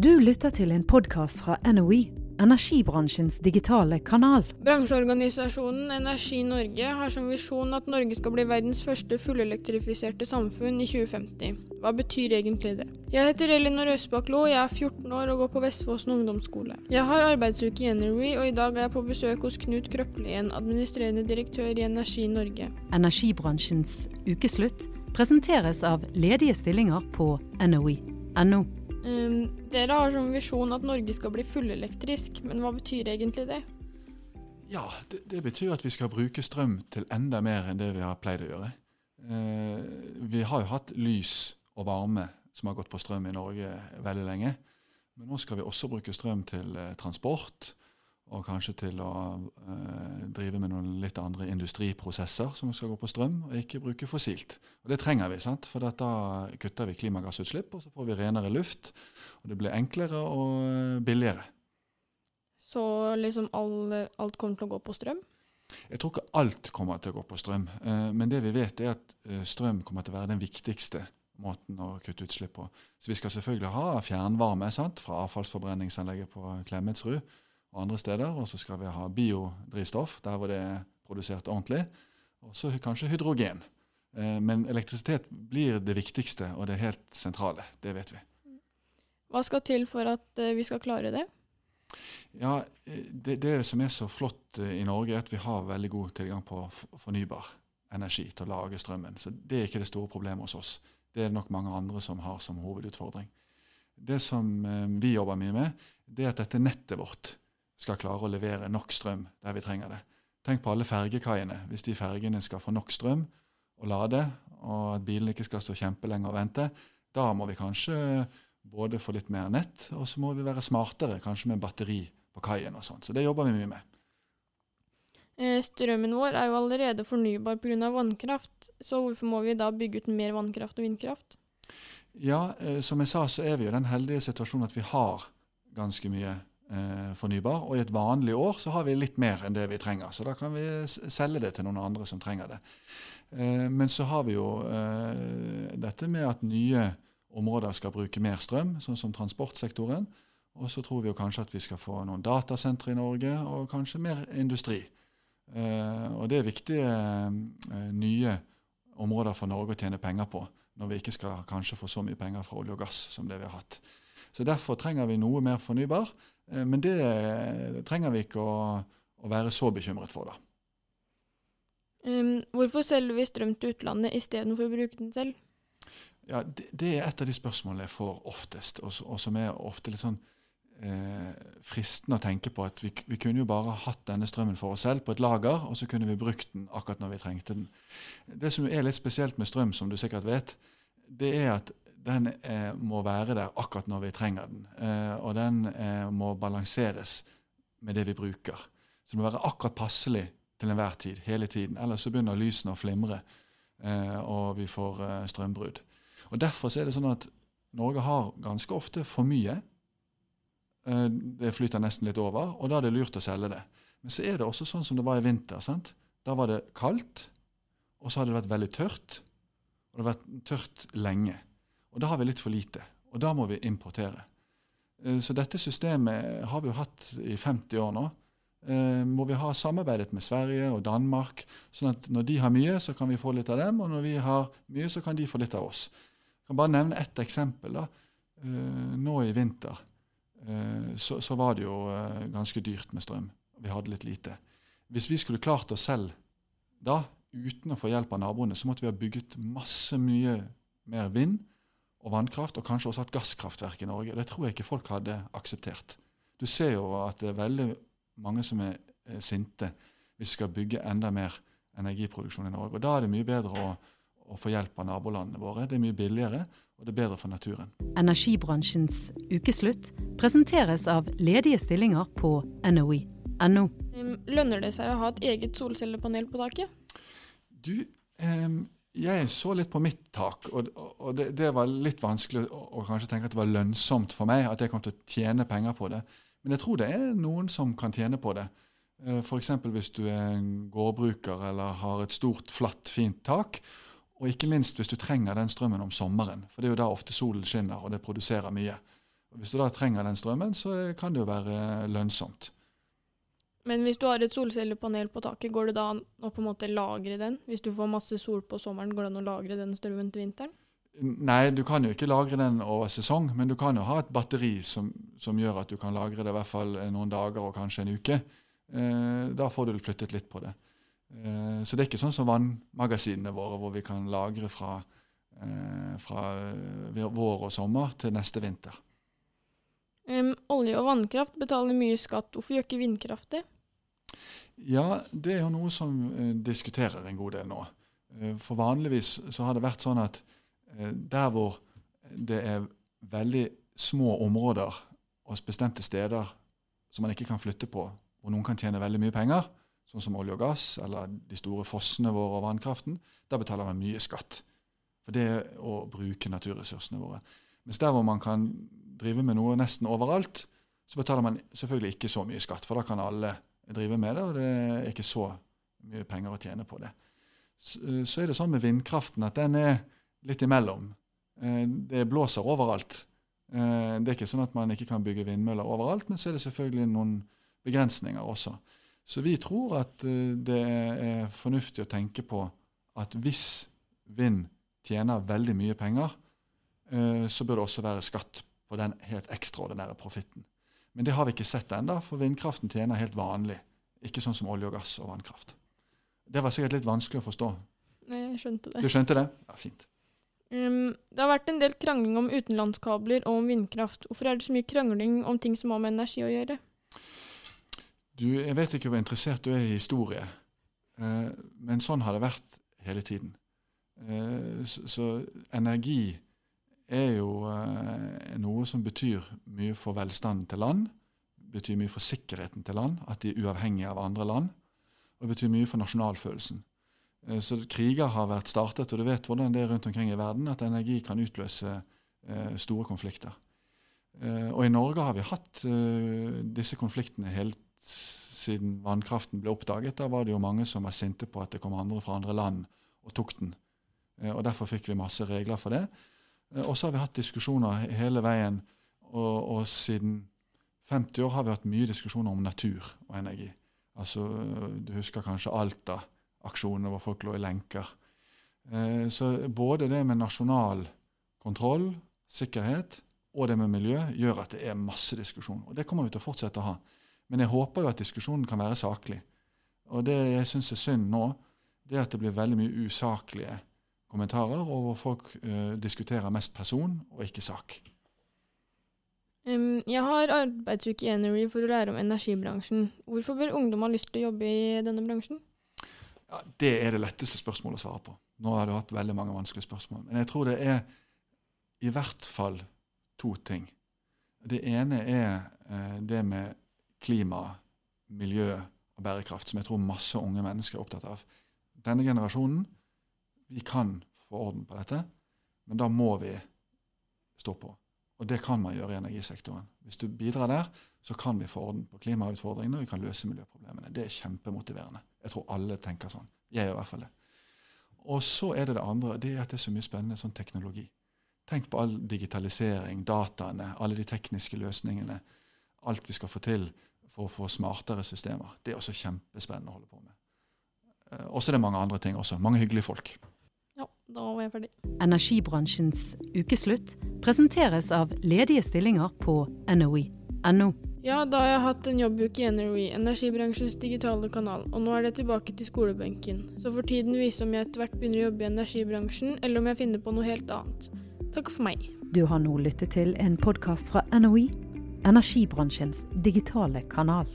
Du lytter til en podkast fra NOE, energibransjens digitale kanal. Bransjeorganisasjonen Energi Norge har som visjon at Norge skal bli verdens første fullelektrifiserte samfunn i 2050. Hva betyr egentlig det? Jeg heter Elinor Østbaklo, jeg er 14 år og går på Vestfossen ungdomsskole. Jeg har arbeidsuke i Energy, og i dag er jeg på besøk hos Knut Krøplien, administrerende direktør i Energi Norge. Energibransjens ukeslutt presenteres av ledige stillinger på NOE.no. Um, dere har som visjon at Norge skal bli fullelektrisk, men hva betyr egentlig det? Ja, det, det, betyr at vi skal bruke strøm til enda mer enn det vi har pleid å gjøre. Eh, vi har jo hatt lys og varme som har gått på strøm i Norge veldig lenge. Men nå skal vi også bruke strøm til eh, transport, og kanskje til å eh, drive med noen litt andre industriprosesser som skal gå på strøm, og ikke bruke fossilt. Og Det trenger vi, sant? for da kutter vi klimagassutslipp, og så får vi renere luft. Og det blir enklere og eh, billigere. Så liksom all, alt kommer til å gå på strøm? Jeg tror ikke alt kommer til å gå på strøm. Eh, men det vi vet, er at uh, strøm kommer til å være den viktigste måten å kutte utslipp på. Så vi skal selvfølgelig ha fjernvarme sant? fra avfallsforbrenningsanlegget på Klemetsrud og andre steder. Og så skal vi ha biodrivstoff der hvor det er produsert ordentlig. Og så kanskje hydrogen. Eh, men elektrisitet blir det viktigste og det helt sentrale. Det vet vi. Hva skal til for at eh, vi skal klare det? Ja, eh, det, det som er så flott i Norge, er at vi har veldig god tilgang på fornybar energi til å lage strømmen. Så det er ikke det store problemet hos oss. Det er det nok mange andre som har som hovedutfordring. Det som vi jobber mye med, det er at dette nettet vårt skal klare å levere nok strøm der vi trenger det. Tenk på alle fergekaiene. Hvis de fergene skal få nok strøm og lade, og at bilene ikke skal stå kjempelenge og vente, da må vi kanskje både få litt mer nett, og så må vi være smartere, kanskje med batteri på kaien og sånn. Så det jobber vi mye med. Eh, strømmen vår er jo allerede fornybar pga. vannkraft, så hvorfor må vi da bygge ut mer vannkraft og vindkraft? Ja, eh, som jeg sa, så er vi jo i den heldige situasjonen at vi har ganske mye fornybar. Og i et vanlig år så har vi litt mer enn det vi trenger. Så da kan vi selge det til noen andre som trenger det. Eh, men så har vi jo eh, dette med at nye områder skal bruke mer strøm, sånn som transportsektoren. Og så tror vi jo kanskje at vi skal få noen datasentre i Norge, og kanskje mer industri. Eh, og det er viktige eh, nye områder for Norge å tjene penger på, når vi ikke skal kanskje få så mye penger fra olje og gass som det vi har hatt. Så Derfor trenger vi noe mer fornybar. Eh, men det trenger vi ikke å, å være så bekymret for, da. Um, hvorfor selger vi strøm til utlandet istedenfor å bruke den selv? Ja, det, det, er et av de spørsmålene jeg får oftest, og, og som er ofte litt sånn eh, fristende å tenke på. At vi, vi, kunne jo bare hatt denne strømmen for oss selv på et lager, og så kunne vi brukt den akkurat når vi trengte den. Det som er litt spesielt med strøm, som du sikkert vet, det er at den eh, må være der akkurat når vi trenger den. Eh, og den eh, må balanseres med det vi bruker. Så det må være akkurat passelig til enhver tid, hele tiden. Ellers så begynner lysene å flimre, eh, og vi får eh, strømbrudd. Og Derfor er det sånn at Norge har ganske ofte for mye. Eh, det flyter nesten litt over, og da er det lurt å selge det. Men så er det også sånn som det var i vinter. sant? Da var det kaldt, og så hadde det vært veldig tørt. Og det har vært tørt lenge. Og da har vi litt for lite. Og da må vi importere. Eh, så dette systemet har vi jo hatt i 50 år nå. Eh, må vi ha samarbeidet med Sverige og Danmark, sånn at når de har mye, så kan vi få litt av dem, og når vi har mye, så kan de få litt av oss. Jeg kan bare nevne ett eksempel. da. Eh, nå i vinter så, så var det jo ganske dyrt med strøm. Vi hadde litt lite. Hvis vi skulle klart oss selv da, uten å få hjelp av naboene, så måtte vi ha bygget masse mye mer vind og vannkraft, og kanskje også et gasskraftverk i Norge. Det tror jeg ikke folk hadde akseptert. Du ser jo at det er veldig mange som er, er sinte hvis vi skal bygge enda mer energiproduksjon i Norge. Og Da er det mye bedre å, å få hjelp av nabolandene våre. Det er mye billigere, og det er bedre for naturen. Energibransjens ukeslutt presenteres av ledige stillinger på NOE.no. Lønner det seg å ha et eget solcellepanel på taket? Du, um, jeg så litt på mitt tak, og, og det, det, var litt vanskelig å, å, kanskje tenke at det var lønnsomt for meg, at jeg kom til å tjene penger på det. Men jeg tror det er noen som kan tjene på det. Eh, F.eks. hvis du er en gårdbruker eller har et stort, flatt, fint tak. Og ikke minst hvis du trenger den strømmen om sommeren. For det er jo da ofte solen skinner, og det produserer mye. Og Hvis du da trenger den strømmen, så kan det jo være lønnsomt. Men hvis du har et solcellepanel på taket, går det da an å på en måte lagre den? Hvis du får masse sol på sommeren, går det an å lagre den strømmen til vinteren? Nei, du kan jo ikke lagre den over sesong, men du kan jo ha et batteri som, som gjør at du kan lagre det i hvert fall noen dager og kanskje en uke. Eh, da får du flyttet litt på det. Eh, så det er ikke sånn som vannmagasinene våre, hvor vi kan lagre fra, eh, fra vår og sommer til neste vinter. Um, olje og vannkraft betaler mye skatt. Hvorfor gjør ikke vindkraft det? Ja, det er jo noe som uh, diskuterer en god del nå. Uh, for vanligvis så har det vært sånn at uh, der hvor det er veldig små områder og bestemte steder som man ikke kan flytte på, hvor noen kan tjene veldig mye penger, sånn som olje og gass eller de store fossene våre og vannkraften, da betaler man mye skatt. For det å bruke naturressursene våre. Mens der hvor man kan drive med noe nesten overalt, så betaler man selvfølgelig ikke så mye skatt, for da kan alle drive med det, og det er ikke så mye penger å tjene på det. Så er det sånn med vindkraften at den er litt imellom. Eh, det blåser overalt. Eh, det er ikke sånn at man ikke kan bygge vindmøller overalt, men så er det selvfølgelig noen begrensninger også. Så vi tror at eh, det er fornuftig å tenke på at hvis vind tjener veldig mye penger, så bør det også være skatt på den helt ekstraordinære profitten. Men det har vi ikke sett ennå, for vindkraften tjener helt vanlig. Ikke sånn som olje og gass og vannkraft. Det var sikkert litt vanskelig å forstå. Nei, jeg skjønte det. Du skjønte det? Ja, fint. Um, det har vært en del krangling om utenlandskabler og om vindkraft. Hvorfor er det så mye krangling om ting som har med energi å gjøre? Du, Jeg vet ikke hvor interessert du er i historie, uh, men sånn har det vært hele tiden. Uh, så, så energi er jo eh, noe som betyr mye for velstanden til land. betyr mye for sikkerheten til land, at de er uavhengige av andre land. Og betyr mye for nasjonalfølelsen. Eh, så kriger har vært startet, og du vet hvordan det er rundt omkring i verden, at energi kan utløse eh, store konflikter. Eh, og i Norge har vi hatt eh, disse konfliktene helt siden vannkraften ble oppdaget. Da var det jo mange som var sinte på at det kom andre fra andre land og tok den. Eh, og derfor fikk vi masse regler for det. Eh, og så har vi hatt diskusjoner hele veien. Og, og, siden 50 år har vi hatt mye diskusjoner om natur og energi. Altså, Du husker kanskje Alta-aksjonene hvor folk lå i lenker. Eh, så både det med nasjonal kontroll, sikkerhet, og det med miljø gjør at det er masse diskusjon. Og det kommer vi til å fortsette å ha. Men jeg håper jo at diskusjonen kan være saklig. Og det jeg syns er synd nå, det er at det blir veldig mye usaklige kommentarer, og hvor folk uh, diskuterer mest person og ikke sak. Um, jeg har arbeidsuke i Energy for å lære om energibransjen. Hvorfor bør ungdom ha lyst til å jobbe i denne bransjen? Ja, det er det letteste spørsmålet å svare på. Nå har du hatt veldig mange vanskelige spørsmål. Men jeg tror det er i hvert fall to ting. Det ene er uh, det med klima, miljø og bærekraft, som jeg tror masse unge mennesker er opptatt av. Denne generasjonen vi kan få orden på dette, men da må vi stå på. Og det kan man gjøre i energisektoren. Hvis du bidrar der, så kan vi få orden på klimautfordringene og vi kan løse miljøproblemene. Det er kjempemotiverende. Jeg tror alle tenker sånn. Jeg gjør i hvert fall det. Og så er det det andre. Det er at det er så mye spennende sånn teknologi. Tenk på all digitalisering, dataene, alle de tekniske løsningene. Alt vi skal få til for å få smartere systemer. Det er også kjempespennende å holde på med. Eh, og så er det mange andre ting også. Mange hyggelige folk. Da var jeg ferdig. Energibransjens ukeslutt presenteres av ledige stillinger på NOE.no. Ja, da har jeg hatt en jobbuke i NRE, energibransjens digitale kanal, og nå er det tilbake til skolebenken. Så får tiden vise om jeg etter hvert begynner å jobbe i energibransjen, eller om jeg finner på noe helt annet. Takk for meg. Du har nå lyttet til en podkast fra NOE, energibransjens digitale kanal.